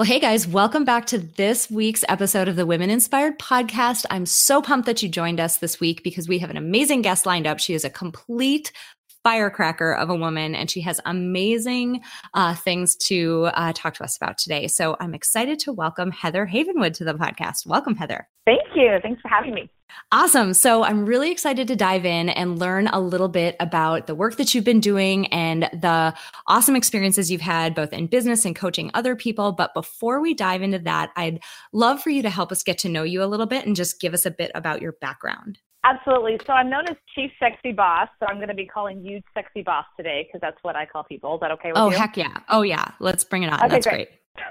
Well, hey guys, welcome back to this week's episode of the Women Inspired Podcast. I'm so pumped that you joined us this week because we have an amazing guest lined up. She is a complete firecracker of a woman and she has amazing uh, things to uh, talk to us about today. So I'm excited to welcome Heather Havenwood to the podcast. Welcome, Heather. Thank you. Thanks for having me. Awesome. So I'm really excited to dive in and learn a little bit about the work that you've been doing and the awesome experiences you've had both in business and coaching other people. But before we dive into that, I'd love for you to help us get to know you a little bit and just give us a bit about your background. Absolutely. So I'm known as Chief Sexy Boss. So I'm going to be calling you Sexy Boss today because that's what I call people. Is that okay with oh, you? Oh, heck yeah. Oh, yeah. Let's bring it on. Okay, that's great. great.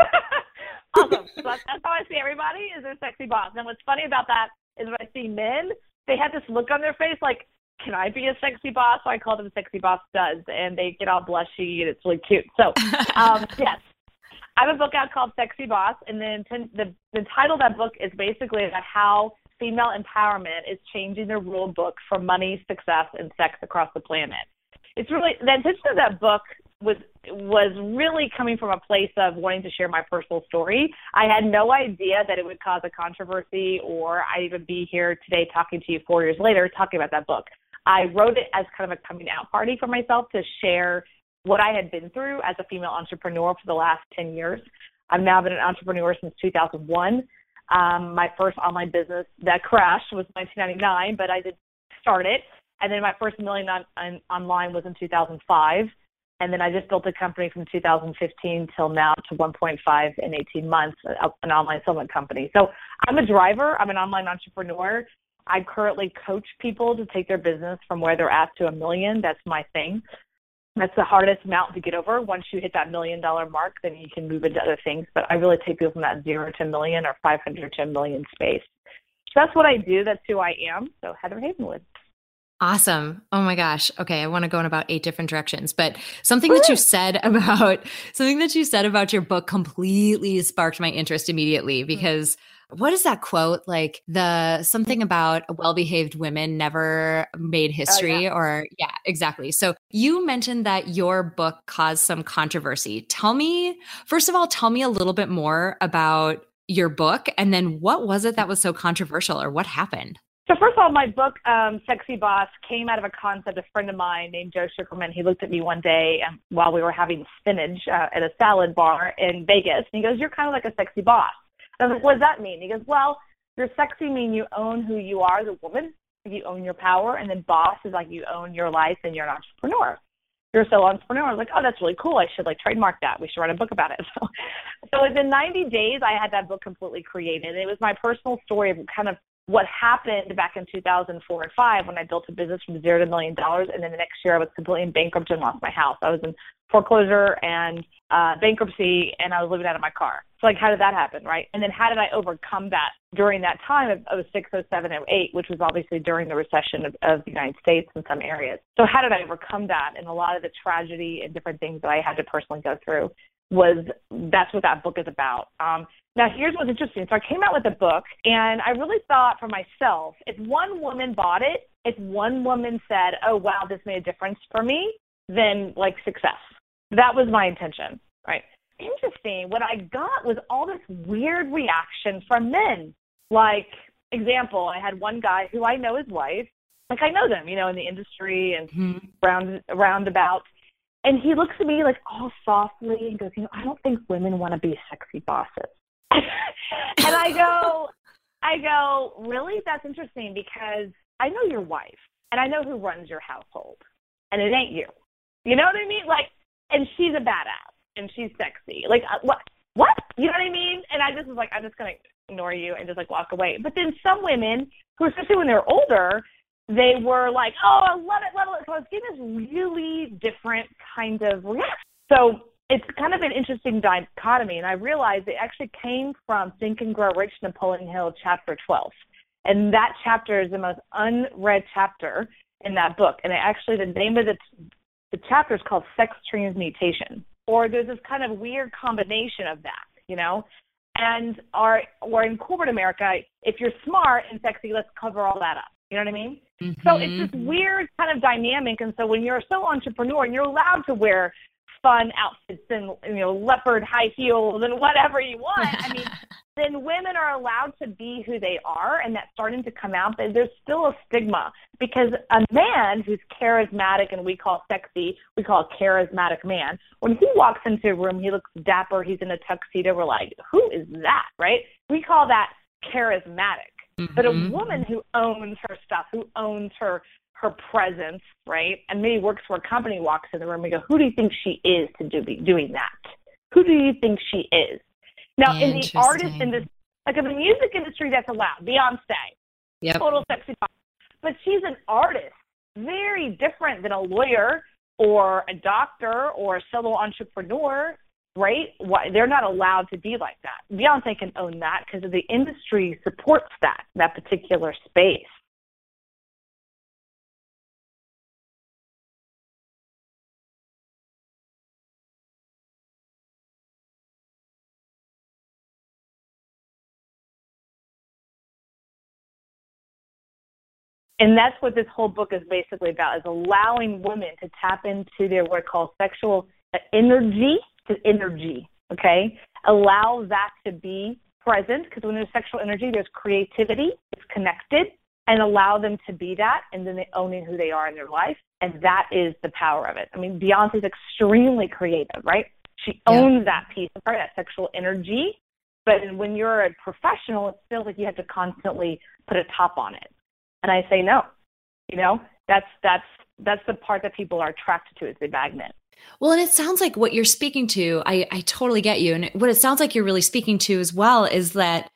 awesome. So that's, that's how I see everybody is a sexy boss. And what's funny about that is when I see men, they have this look on their face like, can I be a sexy boss? So I call them sexy boss studs, and they get all blushy, and it's really cute. So, um, yes, I have a book out called Sexy Boss, and then the the title of that book is basically about how female empowerment is changing the rule book for money, success, and sex across the planet. It's really the intention of that book was was really coming from a place of wanting to share my personal story. I had no idea that it would cause a controversy or I'd even be here today talking to you four years later talking about that book. I wrote it as kind of a coming out party for myself to share what I had been through as a female entrepreneur for the last 10 years. I've now been an entrepreneur since 2001. Um, my first online business that crashed was 1999, but I did start it. And then my first million on, on, online was in 2005 and then I just built a company from 2015 till now to 1.5 in 18 months, an online settlement company. So I'm a driver. I'm an online entrepreneur. I currently coach people to take their business from where they're at to a million. That's my thing. That's the hardest mountain to get over. Once you hit that million dollar mark, then you can move into other things. But I really take people from that zero to million or 500 to a million space. So that's what I do. That's who I am. So Heather Havenwood. Awesome. Oh my gosh. Okay. I want to go in about eight different directions, but something that you said about something that you said about your book completely sparked my interest immediately mm. because what is that quote? Like the something about well behaved women never made history, oh, yeah. or yeah, exactly. So you mentioned that your book caused some controversy. Tell me, first of all, tell me a little bit more about your book and then what was it that was so controversial or what happened? So first of all, my book, um, Sexy Boss, came out of a concept. A friend of mine named Joe Sugarman, he looked at me one day and while we were having spinach uh, at a salad bar in Vegas, and he goes, "You're kind of like a sexy boss." And I was like, "What does that mean?" He goes, "Well, you're sexy mean you own who you are as a woman, you own your power, and then boss is like you own your life and you're an entrepreneur." You're solo entrepreneur. I was like, oh, that's really cool. I should like trademark that. We should write a book about it. So, so within 90 days, I had that book completely created. It was my personal story of kind of what happened back in 2004 and 5 when I built a business from zero to a million dollars, and then the next year I was completely bankrupt and lost my house. I was in foreclosure and uh, bankruptcy, and I was living out of my car. So, like, how did that happen, right? And then how did I overcome that during that time of 06, 07, 08, which was obviously during the recession of, of the United States in some areas. So, how did I overcome that and a lot of the tragedy and different things that I had to personally go through? was that's what that book is about. Um, now, here's what's interesting. So I came out with a book, and I really thought for myself, if one woman bought it, if one woman said, "Oh, wow, this made a difference for me," then like success. That was my intention, right? Interesting. What I got was all this weird reaction from men. Like, example, I had one guy who I know his wife, like I know them, you know, in the industry and mm-hmm. round roundabout and he looks at me like all softly and goes, you know, I don't think women want to be sexy bosses. And I go, I go, really? That's interesting because I know your wife and I know who runs your household and it ain't you. You know what I mean? Like, and she's a badass and she's sexy. Like, uh, what? What? You know what I mean? And I just was like, I'm just going to ignore you and just like walk away. But then some women who, especially when they're older, they were like, "Oh, I love it, love it." So I was getting this really different kind of reaction. So it's kind of an interesting dichotomy, and I realized it actually came from Think and Grow Rich, Napoleon Hill, chapter 12. And that chapter is the most unread chapter in that book. And it actually, the name of the, the chapter is called Sex Transmutation. Or there's this kind of weird combination of that, you know? And our, or in corporate America, if you're smart and sexy, let's cover all that up. You know what I mean? Mm-hmm. So it's this weird kind of dynamic. And so when you're so entrepreneur and you're allowed to wear fun outfits and you know leopard high heels and whatever you want, I mean, then women are allowed to be who they are, and that's starting to come out. But there's still a stigma because a man who's charismatic and we call sexy, we call a charismatic man. When he walks into a room, he looks dapper. He's in a tuxedo. We're like, who is that? Right? We call that charismatic. Mm-hmm. But a mm-hmm. woman who owns her stuff, who owns her her presence, right? And maybe works for a company, walks in the room, we go, who do you think she is to do be doing that? Who do you think she is? Now, in the artist industry, like in the music industry, that's allowed. Beyonce, yep. total sexy pop. But she's an artist, very different than a lawyer or a doctor or a solo entrepreneur, right? Why they're not allowed to be like that. Beyonce can own that because the industry supports that that particular space. And that's what this whole book is basically about is allowing women to tap into their what called sexual uh, energy to energy okay? Allow that to be present because when there's sexual energy there's creativity it's connected and allow them to be that and then they owning who they are in their life and that is the power of it. I mean beyonce's extremely creative right? She owns yeah. that piece of her that sexual energy but when you're a professional it feels like you have to constantly put a top on it and I say no. You know, that's that's that's the part that people are attracted to is the magnet. Well, and it sounds like what you're speaking to, I, I totally get you. And what it sounds like you're really speaking to as well is that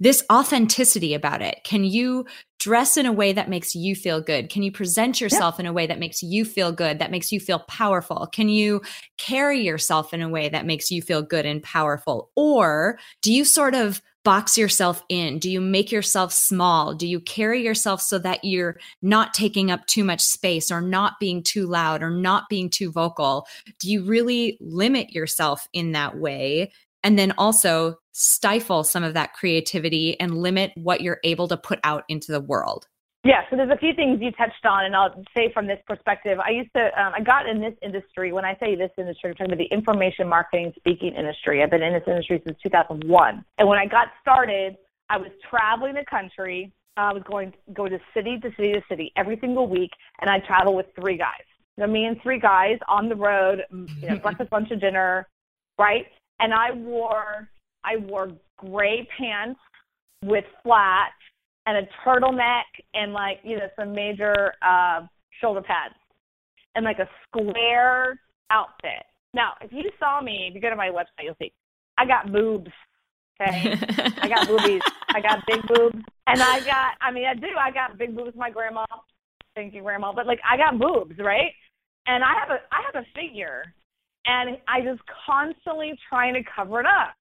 this authenticity about it. Can you dress in a way that makes you feel good? Can you present yourself yeah. in a way that makes you feel good, that makes you feel powerful? Can you carry yourself in a way that makes you feel good and powerful? Or do you sort of box yourself in? Do you make yourself small? Do you carry yourself so that you're not taking up too much space or not being too loud or not being too vocal? Do you really limit yourself in that way? And then also stifle some of that creativity and limit what you're able to put out into the world? Yeah, so there's a few things you touched on, and I'll say from this perspective. I used to, um, I got in this industry. When I say this industry, I'm talking about the information marketing speaking industry. I've been in this industry since 2001. And when I got started, I was traveling the country. I was going go to city to city to city every single week, and I travel with three guys. Know, me and three guys on the road, you know, breakfast, lunch, and dinner, right? And I wore, I wore gray pants with flats and a turtleneck and like you know some major uh, shoulder pads and like a square outfit. Now, if you saw me, if you go to my website, you'll see I got boobs. Okay, I got boobies. I got big boobs, and I got. I mean, I do. I got big boobs. My grandma. Thank you, grandma. But like, I got boobs, right? And I have a. I have a figure, and I just constantly trying to cover it up,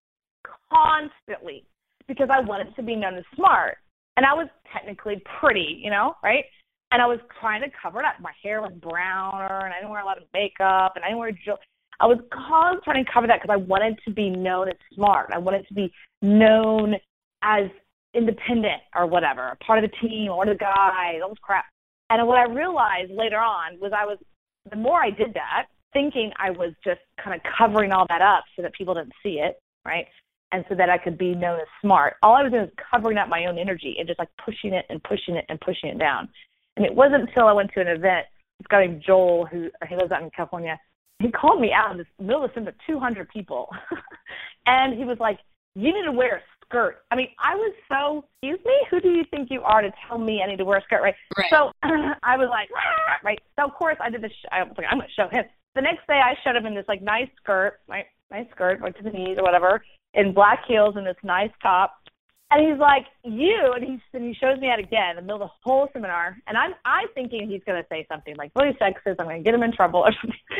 constantly, because I wanted to be known as smart. And I was technically pretty, you know, right? And I was trying to cover it up. My hair was browner, and I didn't wear a lot of makeup, and I didn't wear jewelry. I was constantly trying to cover that because I wanted to be known as smart. I wanted to be known as independent or whatever, part of the team or one of the guys, all this crap. And what I realized later on was I was, the more I did that, thinking I was just kind of covering all that up so that people didn't see it, right? And so that I could be known as smart. All I was doing was covering up my own energy and just like pushing it and pushing it and pushing it down. And it wasn't until I went to an event, this guy named Joel, who he lives out in California, he called me out in the middle of some 200 people. and he was like, you need to wear a skirt. I mean, I was so, excuse me, who do you think you are to tell me I need to wear a skirt, right? right. So I was like, ah, right. So of course I did this, sh- I was like, I'm going to show him. The next day I showed him in this like nice skirt, right? Nice skirt, like to the knees or whatever in black heels and this nice top. And he's like, you, and he and he shows me out again in the middle of the whole seminar. And I'm I'm thinking he's gonna say something like really sexist. I'm gonna get him in trouble.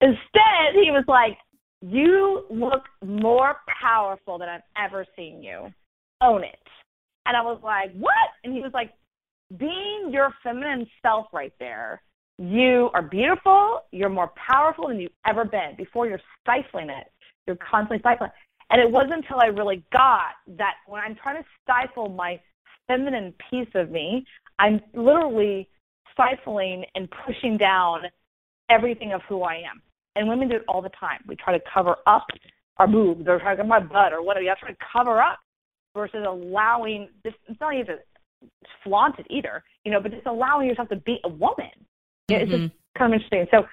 Instead, he was like, you look more powerful than I've ever seen you. Own it. And I was like, what? And he was like, being your feminine self right there, you are beautiful. You're more powerful than you've ever been. Before you're stifling it, you're constantly stifling. And it wasn't until I really got that when I'm trying to stifle my feminine piece of me, I'm literally stifling and pushing down everything of who I am. And women do it all the time. We try to cover up our boobs or try to cover my butt or whatever. You have to cover up versus allowing this. It's not even flaunt it either, you know, but just allowing yourself to be a woman. Mm-hmm. It's just mm-hmm. kind of interesting. So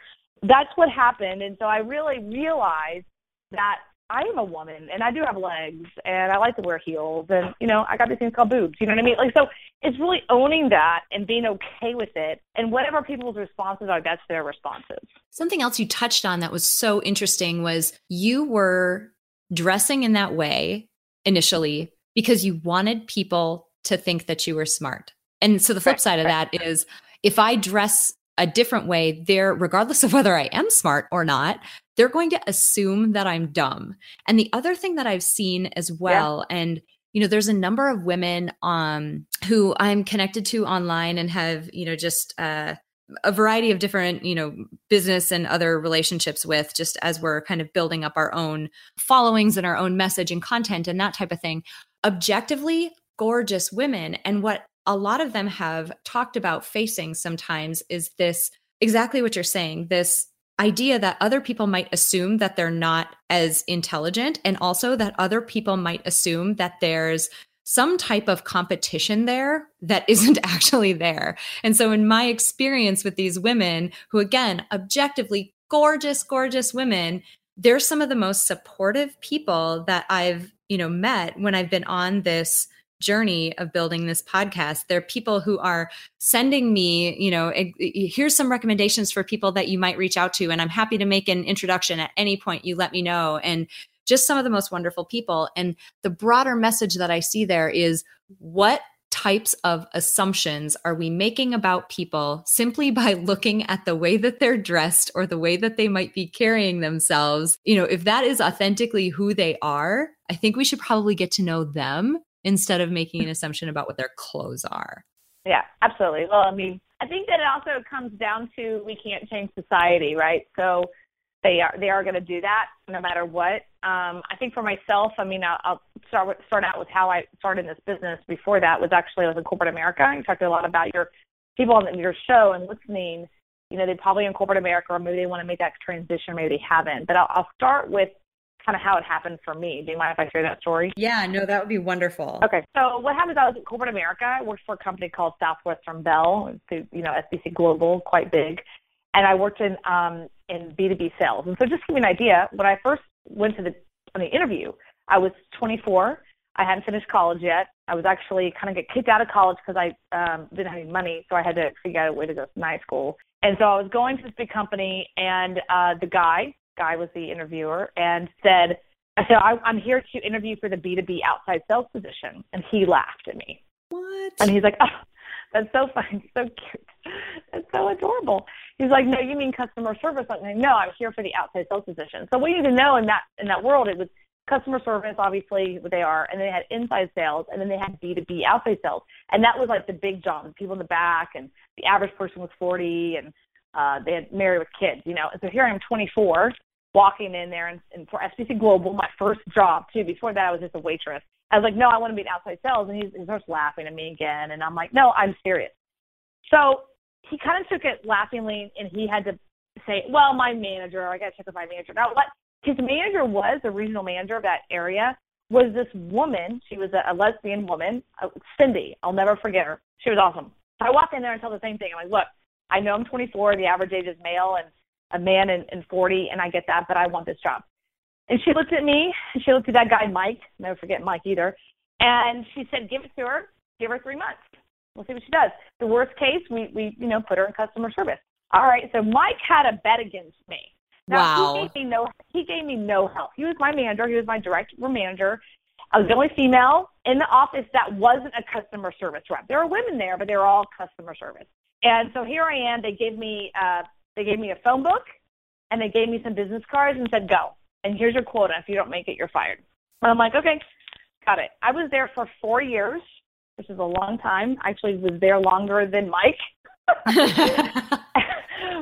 that's what happened. And so I really realized that I am a woman and I do have legs and I like to wear heels and you know I got these things called boobs. You know what I mean? Like so, it's really owning that and being okay with it. And whatever people's responses are, that's their responses. Something else you touched on that was so interesting was you were dressing in that way initially because you wanted people to think that you were smart. And so the flip side of that is if I dress a different way, there, regardless of whether I am smart or not, they're going to assume that I'm dumb. And the other thing that I've seen as well, yeah. and you know, there's a number of women um, who I'm connected to online and have, you know, just uh, a variety of different, you know, business and other relationships with, just as we're kind of building up our own followings and our own message and content and that type of thing. Objectively, gorgeous women. And what a lot of them have talked about facing sometimes is this exactly what you're saying this idea that other people might assume that they're not as intelligent and also that other people might assume that there's some type of competition there that isn't actually there. And so, in my experience with these women, who again, objectively gorgeous, gorgeous women, they're some of the most supportive people that I've, you know, met when I've been on this journey of building this podcast. There are people who are sending me you know here's some recommendations for people that you might reach out to and i'm happy to make an introduction at any point. You let me know. And just some of the most wonderful people. And the broader message that i see there is what types of assumptions are we making about people simply by looking at the way that they're dressed or the way that they might be carrying themselves? You know, if that is authentically who they are, I think we should probably get to know them instead of making an assumption about what their clothes are. Yeah, absolutely. Well, I mean, I think that it also comes down to we can't change society, right? So they are they are going to do that no matter what. Um, I think for myself, I mean, I'll, I'll start with, start out with how I started this business. Before that was actually I was in corporate America. You talked a lot about your people on your show and listening. You know, they probably in corporate America, or maybe they want to make that transition, maybe they haven't. But I'll, I'll start with kind of how it happened for me. Do you mind if I share that story? Yeah, no, that would be wonderful. Okay. So what happened is I was in corporate America. I worked for a company called Southwestern Bell, you know, SBC Global, quite big. And I worked in um, in B2B sales. And so just to give you an idea, when I first went to the on the interview, I was 24. I hadn't finished college yet. I was actually kind of get kicked out of college because I um, didn't have any money, so I had to figure out a way to go to night school. And so I was going to this big company, and uh, the guy guy was the interviewer and said, I said, I, I'm here to interview for the B2B outside sales position. And he laughed at me. What? And he's like, oh, that's so funny, so cute. That's so adorable. He's like, no, you mean customer service? I'm like, no, I'm here for the outside sales position. So we need to know in that in that world, it was customer service, obviously, what they are, and then they had inside sales, and then they had B2B outside sales, and that was like the big job. People in the back, and the average person was 40, and uh, they had married with kids, you know. And so here I am, 24, walking in there and, and for SBC Global, my first job too. Before that, I was just a waitress. I was like, no, I want to be in outside sales. And he, he starts laughing at me again. And I'm like, no, I'm serious. So he kind of took it laughingly and he had to say, well, my manager, I got to check with my manager. Now, what his manager was, the regional manager of that area, was this woman. She was a, a lesbian woman, uh, Cindy. I'll never forget her. She was awesome. So I walk in there and tell the same thing. I'm like, look, I know I'm 24. The average age is male, and a man in, in 40, and I get that, but I want this job. And she looked at me, and she looked at that guy, Mike, never forget Mike either, and she said, give it to her, give her three months. We'll see what she does. The worst case, we, we you know, put her in customer service. All right, so Mike had a bet against me. Now, wow. he gave me no he gave me no help. He was my manager, he was my direct manager. I was the only female in the office that wasn't a customer service rep. There were women there, but they were all customer service. And so here I am. They gave me uh, they gave me a phone book and they gave me some business cards and said, go. And here's your quota. If you don't make it, you're fired. And I'm like, okay, got it. I was there for four years which is a long time. Actually, was there longer than Mike.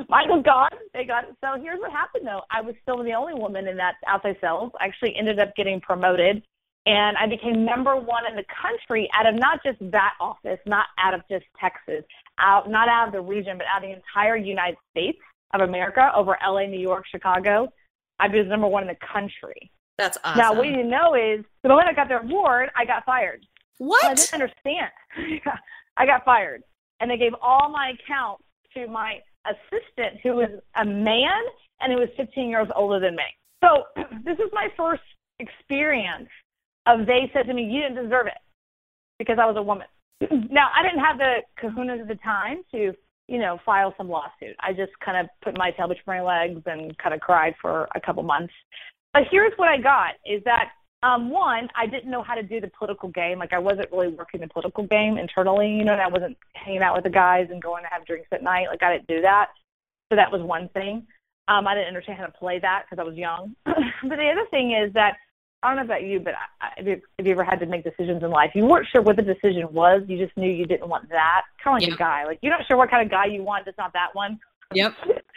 Mike was gone. They got it. So here's what happened though. I was still the only woman in that outside sales. I actually ended up getting promoted and I became number one in the country out of not just that office, not out of just Texas, out not out of the region, but out of the entire United States of America over LA, New York, Chicago. I was number one in the country. That's awesome. Now what you know is the moment I got the award, I got fired. What? I didn't understand. I got fired. And they gave all my accounts to my assistant who was a man and who was 15 years older than me. So this is my first experience of they said to me, you didn't deserve it because I was a woman. now, I didn't have the kahunas at the time to, you know, file some lawsuit. I just kind of put my tail between my legs and kind of cried for a couple months. But here's what I got is that um, one, I didn't know how to do the political game. Like I wasn't really working the political game internally, you know, and I wasn't hanging out with the guys and going to have drinks at night. Like I didn't do that. So that was one thing. Um, I didn't understand how to play that because I was young. but the other thing is that I don't know about you, but I, if, you, if you ever had to make decisions in life, you weren't sure what the decision was. You just knew you didn't want that. Kind of like yep. a guy. Like you're not sure what kind of guy you want. It's not that one. Yep.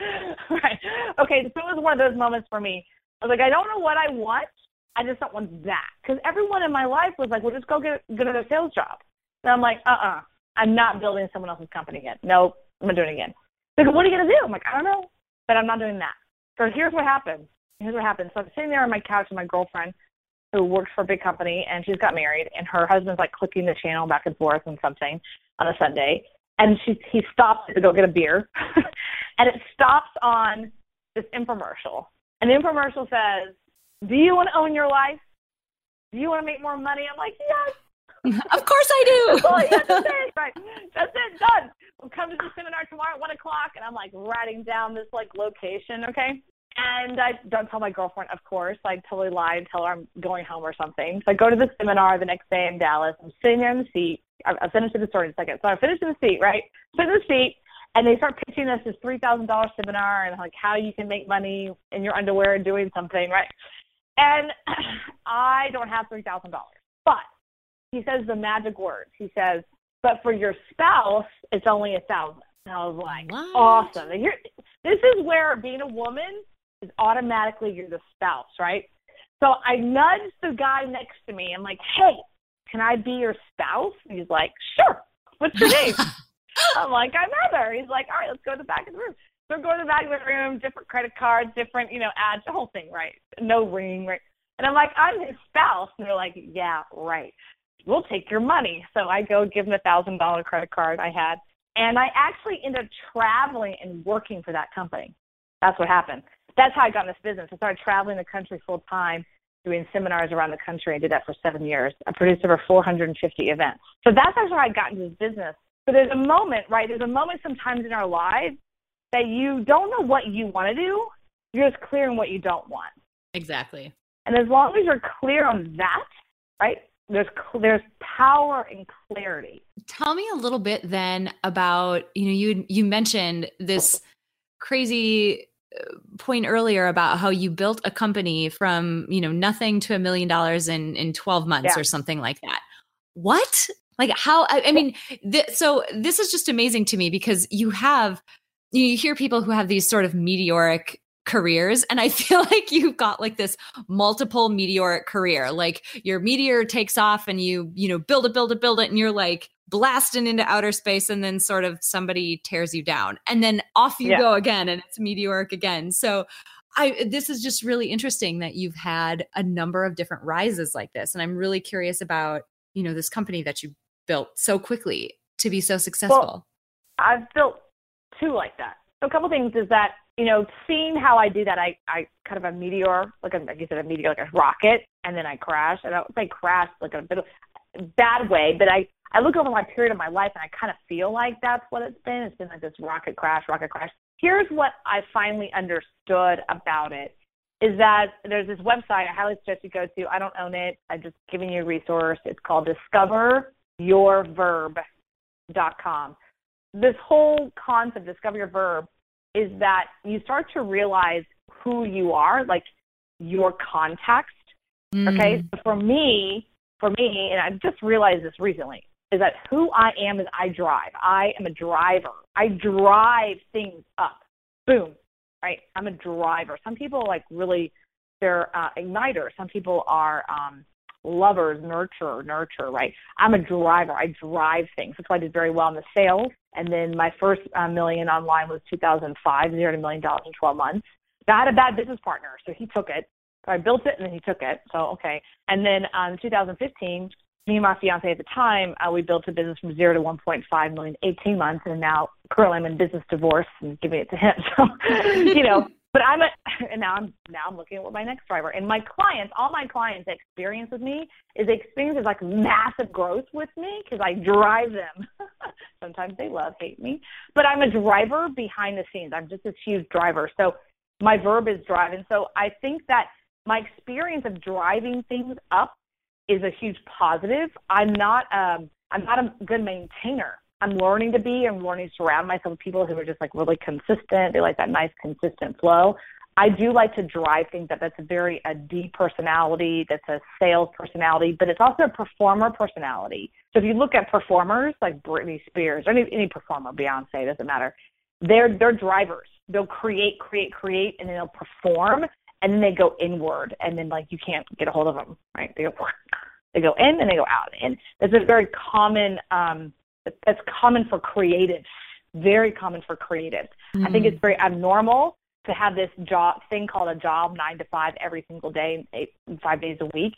right. Okay. So it was one of those moments for me. I was like, I don't know what I want, I just don't want that. Because everyone in my life was like, well, just go get, get a sales job. And I'm like, uh-uh, I'm not building someone else's company again. Nope, I'm not doing it again. They're like, what are you going to do? I'm like, I don't know, but I'm not doing that. So here's what happened. Here's what happened. So I'm sitting there on my couch with my girlfriend who works for a big company and she's got married and her husband's like clicking the channel back and forth on something on a Sunday. And she he stops to go get a beer and it stops on this infomercial. And the infomercial says, do you want to own your life? Do you want to make more money? I'm like, yes. of course I do. That's all you have. Right. That's it. Done. We'll come to the seminar tomorrow at one o'clock, and I'm like writing down this like location. Okay. And I don't tell my girlfriend, of course. I totally lie and tell her I'm going home or something. So I go to the seminar the next day in Dallas. I'm sitting there in the seat. I'll finish the story in a second. So I finish in the seat, right? Sit in the seat, and they start pitching us this three thousand dollar seminar and like how you can make money in your underwear doing something, right? And I don't have $3,000. But he says the magic words. He says, but for your spouse, it's only a thousand. And I was like, what? awesome. And here, this is where being a woman is automatically you're the spouse, right? So I nudged the guy next to me. I'm like, hey, can I be your spouse? And he's like, sure. What's your name? I'm like, I'm Heather. He's like, all right, let's go to the back of the room. So go to the back of the room, different credit cards, different, you know, ads, the whole thing, right? No ring, right? And I'm like, I'm his spouse. And they're like, yeah, right. We'll take your money. So I go give him a thousand dollar credit card I had. And I actually ended up traveling and working for that company. That's what happened. That's how I got in this business. I started traveling the country full time, doing seminars around the country. I did that for seven years. I produced over 450 events. So that's actually how I got into this business. But there's a moment, right? There's a moment sometimes in our lives that you don't know what you want to do. You're just clear on what you don't want. Exactly. And as long as you're clear on that, right? There's there's power in clarity. Tell me a little bit then about you know you you mentioned this crazy point earlier about how you built a company from you know nothing to a million dollars in in 12 months yeah. or something like that. What? Like how i, I mean th- so this is just amazing to me because you have you hear people who have these sort of meteoric careers and i feel like you've got like this multiple meteoric career. Like your meteor takes off and you you know build it build it build it and you're like blasting into outer space and then sort of somebody tears you down and then off you yeah. go again and it's meteoric again so I this is just really interesting that you've had a number of different rises like this and I'm really curious about you know this company that you built so quickly to be so successful well, I've built two like that. So a couple things is that you know, seeing how I do that, I I kind of a meteor, like a like you said, a meteor, like a rocket, and then I crash. And I don't say crash like a bit of bad way, but I I look over my period of my life and I kind of feel like that's what it's been. It's been like this rocket crash, rocket crash. Here's what I finally understood about it is that there's this website I highly suggest you go to. I don't own it. I'm just giving you a resource. It's called discoveryourverb.com this whole concept, discover your verb, is that you start to realize who you are, like your context. Mm. Okay. So for me, for me, and I just realized this recently, is that who I am is I drive. I am a driver. I drive things up. Boom. Right? I'm a driver. Some people like really they're uh, igniters. Some people are um, lovers, nurture, nurture, right? I'm a driver. I drive things. That's why I did very well in the sales. And then my first uh, million online was 2005, zero to million dollars in 12 months. I had a bad business partner, so he took it. So I built it and then he took it. So okay. And then um, 2015, me and my fiance at the time, uh, we built a business from zero to 1.5 million, 18 months, and now currently I'm in business divorce and giving it to him. So, you know, but I'm a, and now I'm now I'm looking at what my next driver and my clients, all my clients experience with me is they experience is like massive growth with me because I drive them. Sometimes they love hate me, but I'm a driver behind the scenes. I'm just this huge driver. So my verb is drive, and so I think that my experience of driving things up is a huge positive. I'm not um I'm not a good maintainer. I'm learning to be. I'm learning to surround myself with people who are just like really consistent. They like that nice consistent flow. I do like to drive things up. That's a very a deep personality. That's a sales personality, but it's also a performer personality. So if you look at performers like Britney Spears or any, any performer, Beyonce, doesn't matter. They're they're drivers. They'll create, create, create, and then they'll perform, and then they go inward, and then like you can't get a hold of them, right? They go they go in and they go out, and that's a very common um, that's common for creatives, very common for creatives. Mm. I think it's very abnormal to have this job thing called a job nine to five every single day, eight, five days a week.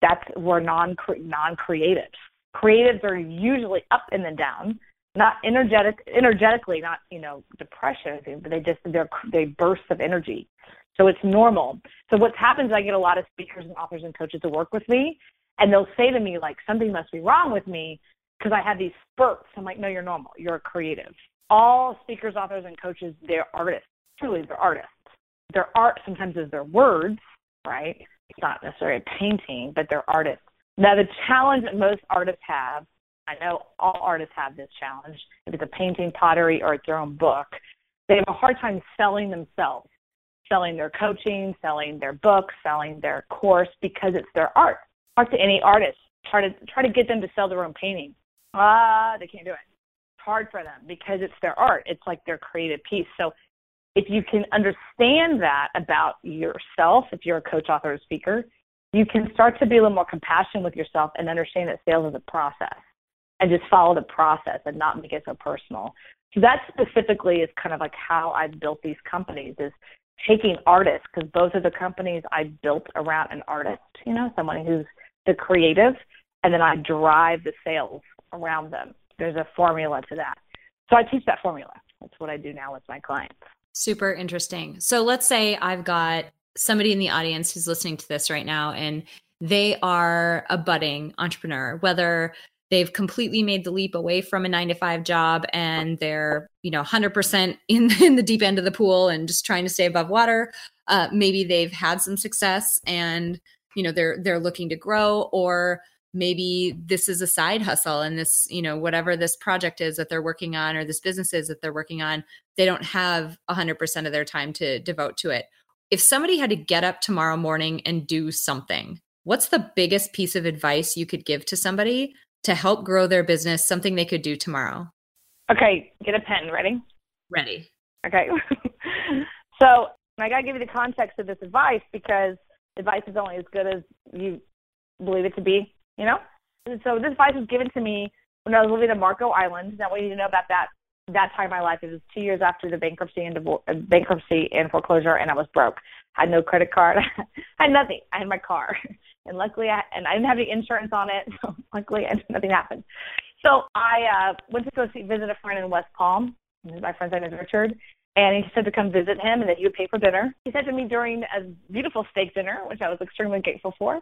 That's we're non non creatives. Creatives are usually up and then down, not energetic energetically, not you know depression, but they just they're they bursts of energy. So it's normal. So what happens? Is I get a lot of speakers and authors and coaches to work with me, and they'll say to me like something must be wrong with me because I have these spurts. I'm like, no, you're normal. You're creative. All speakers, authors, and coaches, they're artists. Truly, they're artists. Their art sometimes is their words, right? It's not necessarily a painting, but they're artists. Now, the challenge that most artists have, I know all artists have this challenge, if it's a painting, pottery, or it's their own book, they have a hard time selling themselves, selling their coaching, selling their books, selling their course because it's their art. Talk to any artist. Try to try to get them to sell their own painting ah, they can't do it. It's hard for them because it's their art. It's like their creative piece. So if you can understand that about yourself, if you're a coach, author, or speaker, you can start to be a little more compassionate with yourself and understand that sales is a process and just follow the process and not make it so personal. So that specifically is kind of like how I've built these companies is taking artists because both of the companies I built around an artist, you know, someone who's the creative, and then I drive the sales around them. There's a formula to that. So I teach that formula. That's what I do now with my clients. Super interesting. So let's say I've got somebody in the audience who's listening to this right now and they are a budding entrepreneur, whether they've completely made the leap away from a 9 to 5 job and they're, you know, 100% in in the deep end of the pool and just trying to stay above water. Uh, maybe they've had some success and you know they're they're looking to grow or maybe this is a side hustle and this you know whatever this project is that they're working on or this business is that they're working on they don't have 100% of their time to devote to it if somebody had to get up tomorrow morning and do something what's the biggest piece of advice you could give to somebody to help grow their business something they could do tomorrow okay get a pen ready ready okay so i got to give you the context of this advice because advice is only as good as you believe it to be you know? And so this advice was given to me when I was living in Marco Island. Now, what you need to know about that that time in my life, it was two years after the bankruptcy and uh, bankruptcy and foreclosure, and I was broke. I had no credit card. I had nothing. I had my car, and luckily, I and I didn't have any insurance on it. So luckily, nothing happened. So I uh, went to go see visit a friend in West Palm. My friend's name is Richard, and he said to come visit him and that he would pay for dinner. He said to me during a beautiful steak dinner, which I was extremely grateful for,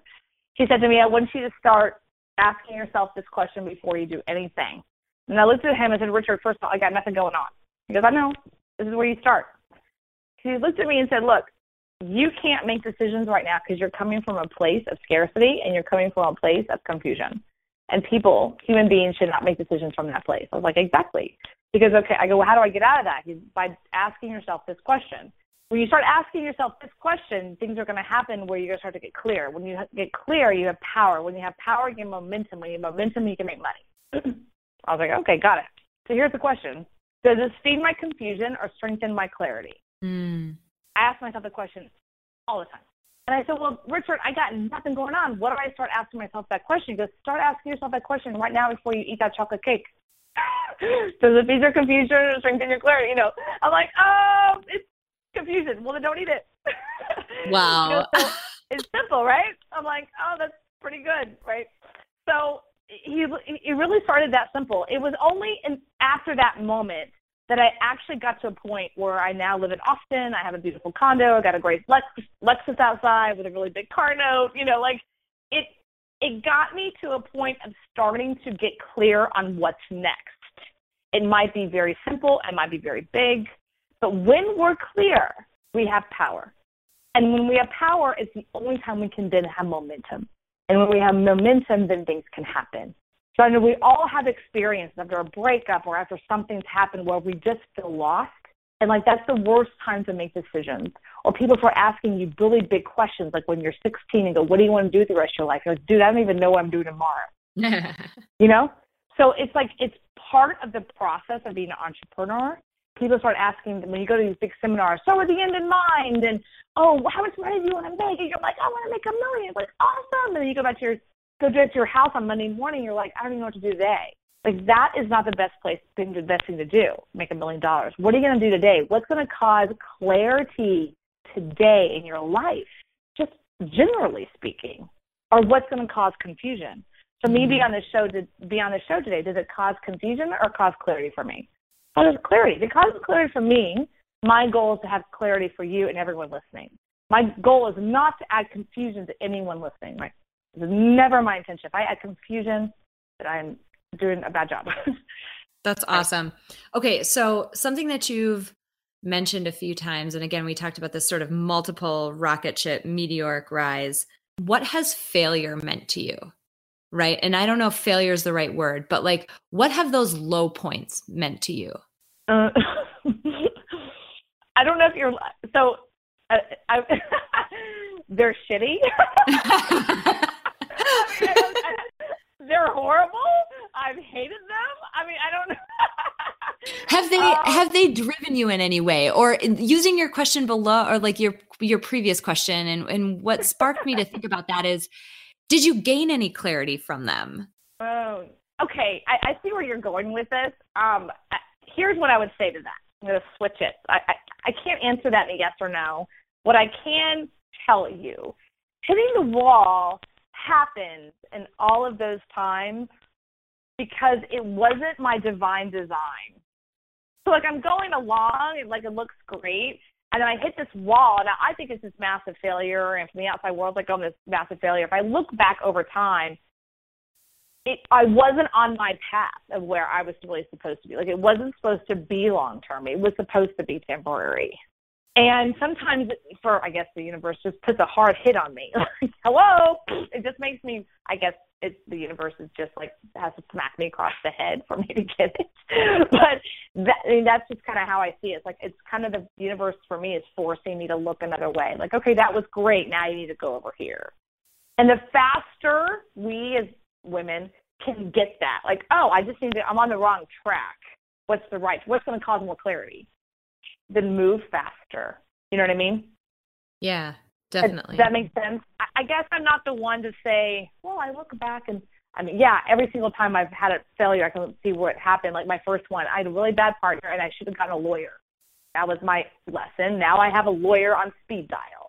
He said to me, I want you to start asking yourself this question before you do anything. And I looked at him and said, Richard, first of all, I got nothing going on. He goes, I know. This is where you start. He looked at me and said, Look, you can't make decisions right now because you're coming from a place of scarcity and you're coming from a place of confusion. And people, human beings, should not make decisions from that place. I was like, Exactly. Because, okay, I go, well, how do I get out of that? By asking yourself this question when you start asking yourself this question, things are going to happen where you're going to start to get clear. When you get clear, you have power. When you have power, you have momentum. When you have momentum, you can make money. I was like, okay, got it. So here's the question: Does this feed my confusion or strengthen my clarity? Mm. I ask myself the question all the time. And I said, Well, Richard, I got nothing going on. What do I start asking myself that question? He goes, Start asking yourself that question right now before you eat that chocolate cake. Does it feed your confusion or strengthen your clarity? You know, I'm like, Oh, it's confusion. Well, then don't eat it. Wow. you know, so it's simple, right? I'm like, Oh, that's pretty good, right? So he, he really started that simple. It was only in, after that moment that I actually got to a point where I now live in Austin. I have a beautiful condo. I got a great Lexus, Lexus outside with a really big car note. You know, like it. It got me to a point of starting to get clear on what's next. It might be very simple. It might be very big. But when we're clear, we have power. And when we have power, it's the only time we can then have momentum. And when we have momentum, then things can happen. So I know we all have experience after a breakup or after something's happened where we just feel lost. And like that's the worst time to make decisions. Or people start asking you really big questions, like when you're 16 and go, "What do you want to do the rest of your life?" You're like, "Dude, I don't even know what I'm doing tomorrow." you know. So it's like it's part of the process of being an entrepreneur. People start asking when you go to these big seminars, "So with the end in mind," and "Oh, how much money do you want to make?" And you're like, "I want to make a million. It's like awesome. And then you go back to your go to your house on Monday morning, you're like, I don't even know what to do today. Like that is not the best place, thing, the best thing to do. Make a million dollars. What are you going to do today? What's going to cause clarity today in your life, just generally speaking, or what's going to cause confusion? So me being mm-hmm. on the show, to be on the show today, does it cause confusion or cause clarity for me? Causes clarity. If it causes clarity for me, my goal is to have clarity for you and everyone listening. My goal is not to add confusion to anyone listening. Right? It's never my intention. If I add confusion, that I'm doing a bad job. That's awesome. Okay, so something that you've mentioned a few times, and again, we talked about this sort of multiple rocket ship meteoric rise. What has failure meant to you? Right. And I don't know if failure is the right word, but like, what have those low points meant to you? Uh, I don't know if you're so. Uh, I, they're shitty. they're horrible. I've hated them. I mean, I don't know. have they um, have they driven you in any way? Or using your question below or like your your previous question and and what sparked me to think about that is did you gain any clarity from them? Oh okay. I, I see where you're going with this. Um here's what i would say to that. I'm going to switch it. I, I i can't answer that in a yes or no. What i can tell you hitting the wall happened in all of those times because it wasn't my divine design. So like I'm going along and like it looks great. And then I hit this wall and I think it's this massive failure and from the outside world like, oh this massive failure. If I look back over time, it I wasn't on my path of where I was really supposed to be. Like it wasn't supposed to be long term. It was supposed to be temporary. And sometimes, for I guess the universe just puts a hard hit on me. Hello, it just makes me. I guess it's the universe is just like has to smack me across the head for me to get it. but that, I mean, that's just kind of how I see it. It's like it's kind of the universe for me is forcing me to look another way. Like, okay, that was great. Now you need to go over here. And the faster we as women can get that, like, oh, I just need to. I'm on the wrong track. What's the right? What's going to cause more clarity? Then move faster. You know what I mean? Yeah, definitely. Does that makes sense? I guess I'm not the one to say, well, I look back and I mean, yeah, every single time I've had a failure, I can see what happened. Like my first one, I had a really bad partner and I should have gotten a lawyer. That was my lesson. Now I have a lawyer on speed dial.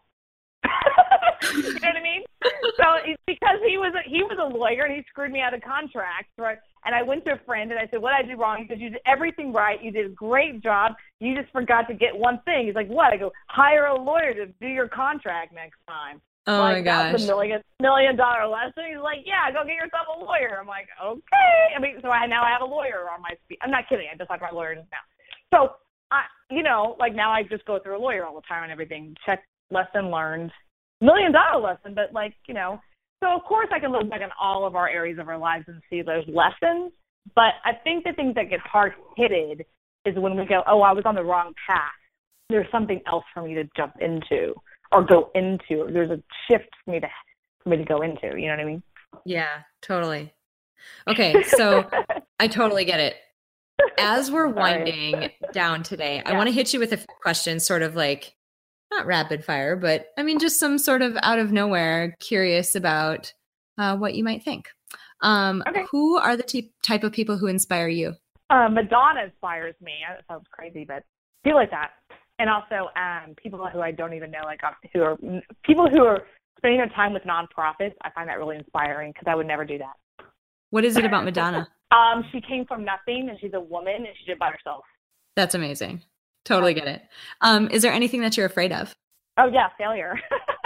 You know what I mean? So it's because he was a, he was a lawyer and he screwed me out of contracts, right? And I went to a friend and I said, "What did I do wrong?" He said, "You did everything right. You did a great job. You just forgot to get one thing." He's like, "What?" I go, "Hire a lawyer to do your contract next time." Oh like, my gosh! That's a million million dollar lesson. He's like, "Yeah, go get yourself a lawyer." I'm like, "Okay." I mean, so I now I have a lawyer on my speed. I'm not kidding. I just have my lawyer now. So I, you know, like now I just go through a lawyer all the time and everything. Check lesson learned, million dollar lesson, but like you know, so of course I can look back on all of our areas of our lives and see those lessons. But I think the things that get hard hitted is when we go, oh, I was on the wrong path. There's something else for me to jump into or go into. There's a shift for me to for me to go into. You know what I mean? Yeah, totally. Okay, so I totally get it. As we're winding down today, yeah. I want to hit you with a few questions, sort of like not rapid fire, but I mean, just some sort of out of nowhere, curious about uh, what you might think. Um, okay. Who are the t- type of people who inspire you? Uh, Madonna inspires me. That sounds crazy, but people like that, and also um, people who I don't even know, like um, who are people who are spending their time with nonprofits. I find that really inspiring because I would never do that. What is it about Madonna? um, she came from nothing, and she's a woman, and she did it by herself. That's amazing. Totally get it. Um, is there anything that you're afraid of? Oh yeah, failure.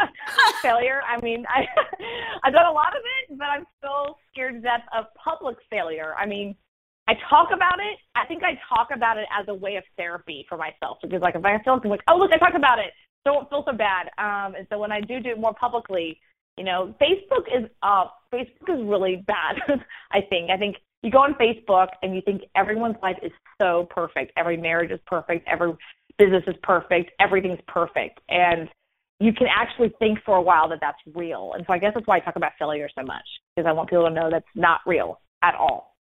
failure. I mean, I I've done a lot of it, but I'm still scared to death of public failure. I mean, I talk about it. I think I talk about it as a way of therapy for myself because, like, if I feel like, oh look, I talked about it, so I don't feel so bad. Um, and so when I do do it more publicly, you know, Facebook is uh, Facebook is really bad. I think. I think you go on Facebook and you think everyone's life is so perfect. Every marriage is perfect. Every business is perfect. Everything's perfect, and you can actually think for a while that that's real. And so I guess that's why I talk about failure so much because I want people to know that's not real at all.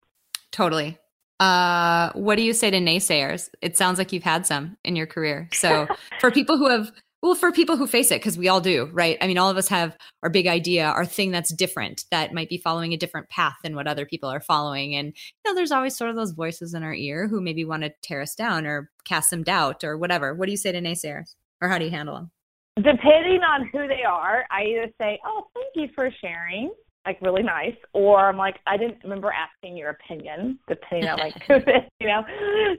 Totally. Uh, what do you say to naysayers? It sounds like you've had some in your career. So for people who have well, for people who face it, because we all do, right? I mean, all of us have our big idea, our thing that's different, that might be following a different path than what other people are following. And, you know, there's always sort of those voices in our ear who maybe want to tear us down or cast some doubt or whatever. What do you say to naysayers? Or how do you handle them? Depending on who they are, I either say, oh, thank you for sharing like really nice, or I'm like, I didn't remember asking your opinion, depending on like who it is, you know.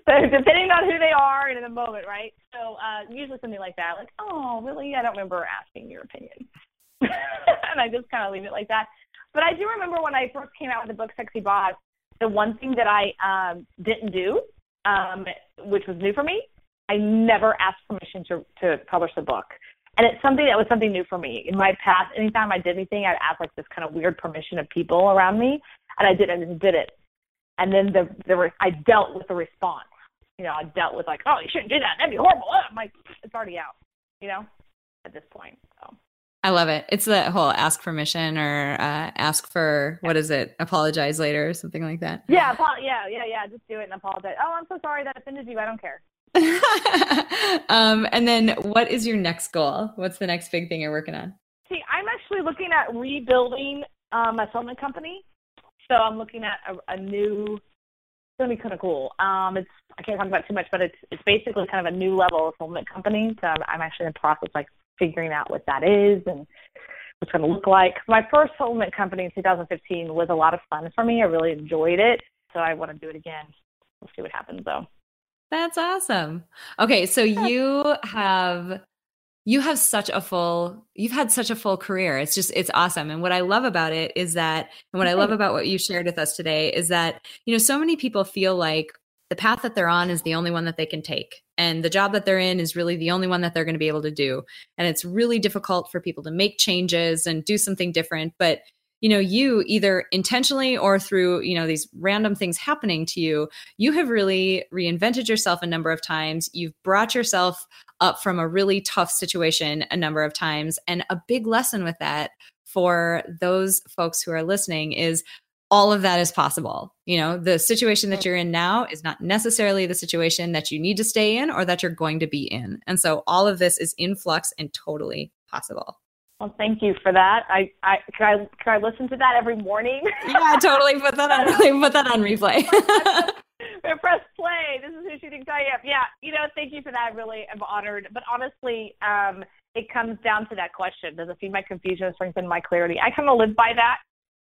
So depending on who they are and in the moment, right? So uh usually something like that, like, oh, really? I don't remember asking your opinion, and I just kind of leave it like that. But I do remember when I first came out with the book Sexy Boss, the one thing that I um didn't do, um, which was new for me, I never asked permission to to publish the book. And it's something that was something new for me. In my past, anytime I did anything, I'd ask like this kind of weird permission of people around me, and I did it and did it. And then the the I dealt with the response. You know, I dealt with like, oh, you shouldn't do that. That'd be horrible. I'm like, it's already out. You know, at this point. So. I love it. It's the whole ask permission or uh, ask for what is it? Apologize later or something like that. Yeah, yeah, yeah, yeah. Just do it and apologize. Oh, I'm so sorry that offended you. I don't care. um, and then what is your next goal? What's the next big thing you're working on? See, I'm actually looking at rebuilding um, a filming company. So I'm looking at a, a new. It's gonna be kind of cool. Um, it's I can't talk about too much, but it's it's basically kind of a new level of filming company. So I'm, I'm actually in the process like figuring out what that is and what's going to look like. My first filming company in 2015 was a lot of fun for me. I really enjoyed it, so I want to do it again. We'll see what happens though. That's awesome. Okay, so you have you have such a full you've had such a full career. It's just it's awesome. And what I love about it is that and what I love about what you shared with us today is that you know so many people feel like the path that they're on is the only one that they can take and the job that they're in is really the only one that they're going to be able to do and it's really difficult for people to make changes and do something different but you know you either intentionally or through you know these random things happening to you you have really reinvented yourself a number of times you've brought yourself up from a really tough situation a number of times and a big lesson with that for those folks who are listening is all of that is possible. You know, the situation that you're in now is not necessarily the situation that you need to stay in or that you're going to be in. And so all of this is in flux and totally possible. Well, thank you for that. I, I can I can I listen to that every morning? yeah, totally. Put that on. Put that on replay. press play. This is who shooting I am. Yeah, you know, thank you for that. Really, I'm honored. But honestly, um, it comes down to that question: Does it feed my confusion, strengthen my clarity? I kind of live by that.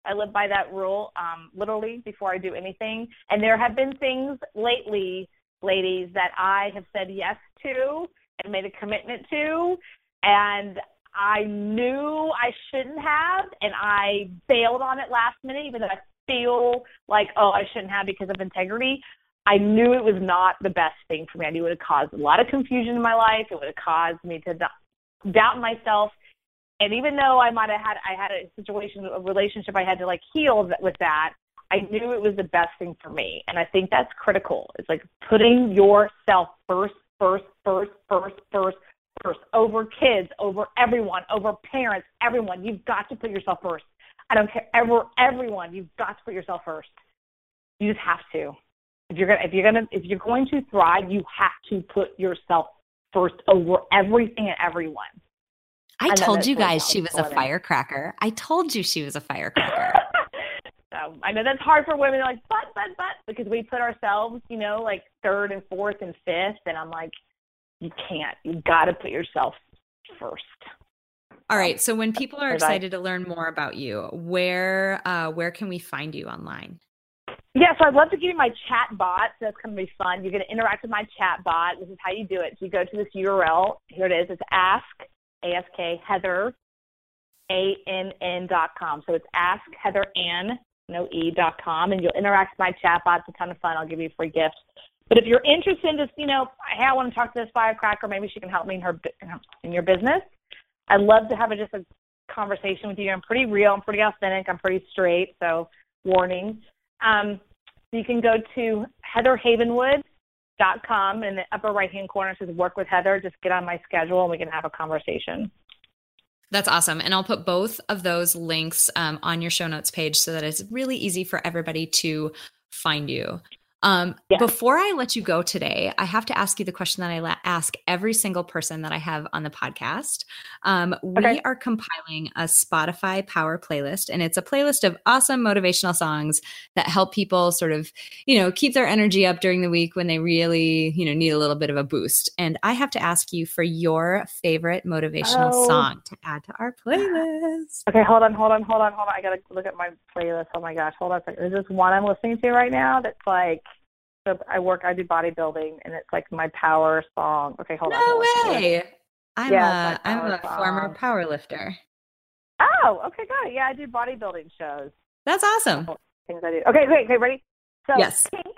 I live by that rule, um, literally, before I do anything. And there have been things lately, ladies, that I have said yes to and made a commitment to, and I knew I shouldn't have, and I bailed on it last minute, even though I feel like, oh, I shouldn't have because of integrity. I knew it was not the best thing for me. I knew it would have caused a lot of confusion in my life. It would have caused me to doubt myself. And even though I might have had, I had a situation, a relationship I had to like heal with that. I knew it was the best thing for me. And I think that's critical. It's like putting yourself first, first, first, first, first, first over kids, over everyone, over parents, everyone. You've got to put yourself first. I don't care ever everyone. You've got to put yourself first. You just have to. If you're gonna if you're gonna if you're going to thrive, you have to put yourself first over everything and everyone. I And told you guys she was a women. firecracker. I told you she was a firecracker. so um, I know that's hard for women. Like, but, but, but, because we put ourselves, you know, like third and fourth and fifth, and I'm like, you can't. You got to put yourself first. All right. So when people are excited to learn more about you, where uh, where can we find you online? Yeah, so I'd love to give you my chat bot. So that's going to be fun. You're going to interact with my chat bot. This is how you do it. So you go to this URL. Here it is. It's ask, A-S-K, Heather, A-N-N dot com. So it's ask Heather Ann, no E, dot com. And you'll interact with my chat bot. It's a ton of fun. I'll give you free gifts. But if you're interested in just, you know, hey, I want to talk to this firecracker. Maybe she can help me in her in your business. I'd love to have a, just a conversation with you. I'm pretty real. I'm pretty authentic. I'm pretty straight. So warning. Um, you can go to heatherhavenwood.com in the upper right hand corner. It says work with Heather. Just get on my schedule and we can have a conversation. That's awesome. And I'll put both of those links um, on your show notes page so that it's really easy for everybody to find you. Um, Yeah. Before I let you go today, I have to ask you the question that I la- ask every single person that I have on the podcast. Um, we Okay. are compiling a Spotify Power playlist, and it's a playlist of awesome motivational songs that help people sort of, you know, keep their energy up during the week when they really, you know, need a little bit of a boost. And I have to ask you for your favorite motivational Oh. song to add to our playlist. Okay, hold on, hold on, hold on, hold on. I got to look at my playlist. Oh my gosh, hold on a second. There's this one I'm listening to right now that's like, so I work, I do bodybuilding, and it's like my power song. Okay, hold on. No way. I'm Yeah, a I'm a former power lifter. Oh, okay, got it. Yeah, I do bodybuilding shows. That's awesome. things I do. Okay, great, okay, ready? So Yes. Pink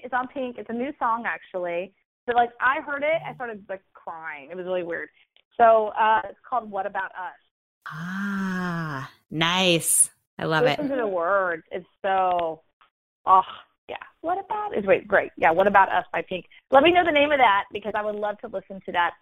is on Pink. It's a new song actually. So like I heard it, I started like crying. It was really weird. So uh it's called What About Us. Ah, nice. I love it. Listen to the words. It's so oh yeah. What about is wait, great. Yeah, What About Us by Pink. Let me know the name of that because I would love to listen to that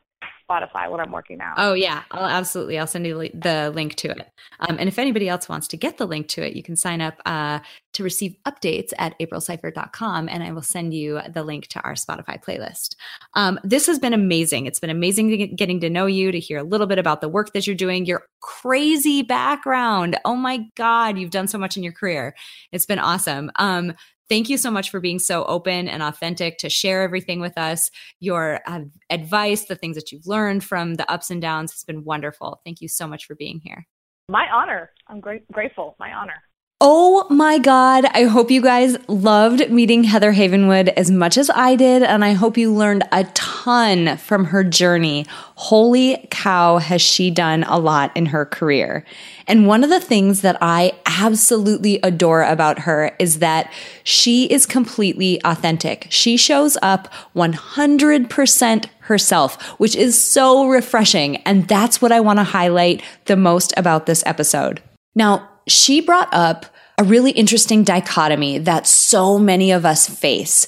Spotify when I'm working now. Oh yeah, I'll absolutely. I'll send you the link to it. Um, and if anybody else wants to get the link to it, you can sign up uh, to receive updates at aprilseifert.com, and I will send you the link to our Spotify playlist. Um, this has been amazing. It's been amazing getting to know you, to hear a little bit about the work that you're doing, your crazy background. Oh my God, you've done so much in your career. It's been awesome. Um, Thank you so much for being so open and authentic to share everything with us. Your uh, advice, the things that you've learned from the ups and downs has been wonderful. Thank you so much for being here. My honor. I'm great grateful. My honor. Oh my God. I hope you guys loved meeting Heather Havenwood as much as I did. And I hope you learned a ton from her journey. Holy cow, has she done a lot in her career. And one of the things that I absolutely adore about her is that she is completely authentic. She shows up 100% herself, which is so refreshing. And that's what I want to highlight the most about this episode. Now, she brought up a really interesting dichotomy that so many of us face.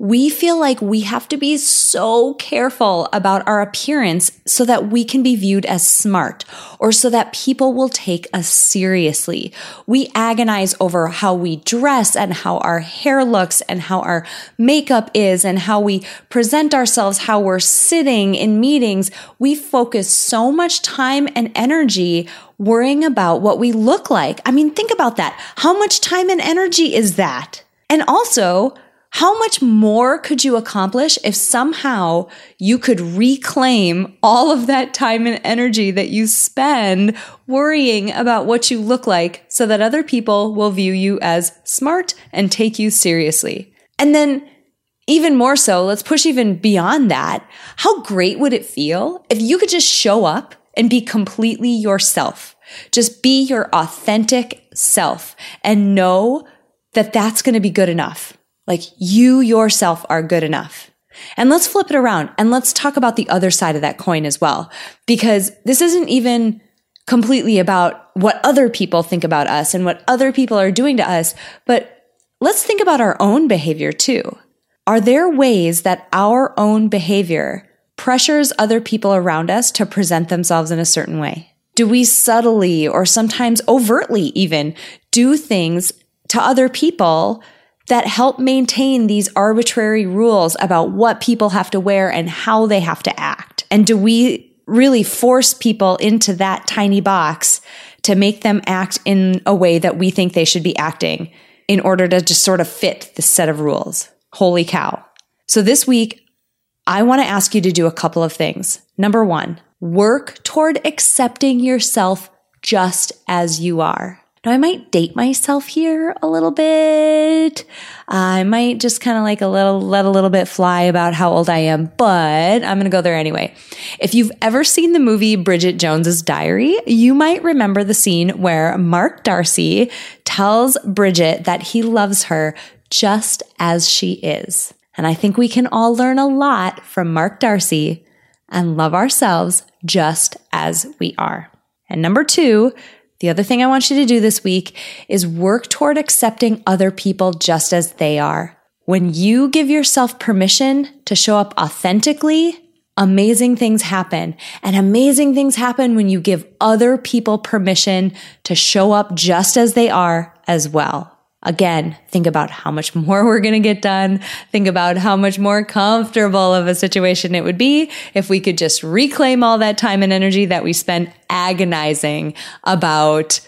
We feel like we have to be so careful about our appearance so that we can be viewed as smart or so that people will take us seriously. We agonize over how we dress and how our hair looks and how our makeup is and how we present ourselves, how we're sitting in meetings. We focus so much time and energy worrying about what we look like. I mean, think about that. How much time and energy is that? And also, how much more could you accomplish if somehow you could reclaim all of that time and energy that you spend worrying about what you look like so that other people will view you as smart and take you seriously? And then even more so, let's push even beyond that. How great would it feel if you could just show up and be completely yourself? Just be your authentic self and know that that's going to be good enough. Like you yourself are good enough. And let's flip it around and let's talk about the other side of that coin as well. Because this isn't even completely about what other people think about us and what other people are doing to us, but let's think about our own behavior too. Are there ways that our own behavior pressures other people around us to present themselves in a certain way? Do we subtly or sometimes overtly even do things to other people that help maintain these arbitrary rules about what people have to wear and how they have to act? And do we really force people into that tiny box to make them act in a way that we think they should be acting in order to just sort of fit this set of rules? Holy cow. So this week, I want to ask you to do a couple of things. Number one, work toward accepting yourself just as you are. Now I might date myself here a little bit. I might just kind of like a little, let a little bit fly about how old I am, but I'm going to go there anyway. If you've ever seen the movie Bridget Jones's Diary, you might remember the scene where Mark Darcy tells Bridget that he loves her just as she is. And I think we can all learn a lot from Mark Darcy and love ourselves just as we are. And number two, the other thing I want you to do this week is work toward accepting other people just as they are. When you give yourself permission to show up authentically, amazing things happen. And amazing things happen when you give other people permission to show up just as they are as well. Again, think about how much more we're going to get done. Think about how much more comfortable of a situation it would be if we could just reclaim all that time and energy that we spent agonizing about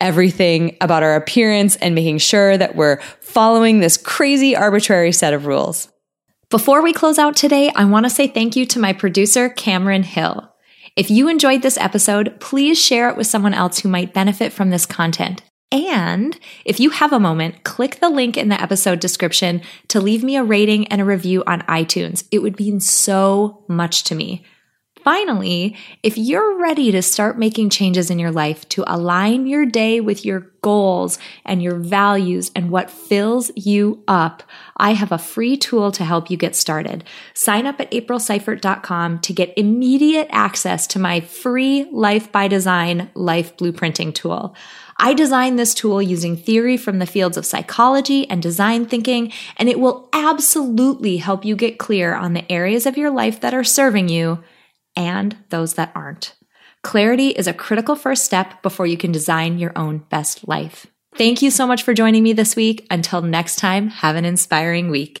everything about our appearance and making sure that we're following this crazy arbitrary set of rules. Before we close out today, I want to say thank you to my producer, Cameron Hill. If you enjoyed this episode, please share it with someone else who might benefit from this content. And if you have a moment, click the link in the episode description to leave me a rating and a review on iTunes. It would mean so much to me. Finally, if you're ready to start making changes in your life to align your day with your goals and your values and what fills you up, I have a free tool to help you get started. Sign up at aprilseifert.com to get immediate access to my free Life by Design life blueprinting tool. I designed this tool using theory from the fields of psychology and design thinking, and it will absolutely help you get clear on the areas of your life that are serving you and those that aren't. Clarity is a critical first step before you can design your own best life. Thank you so much for joining me this week. Until next time, have an inspiring week.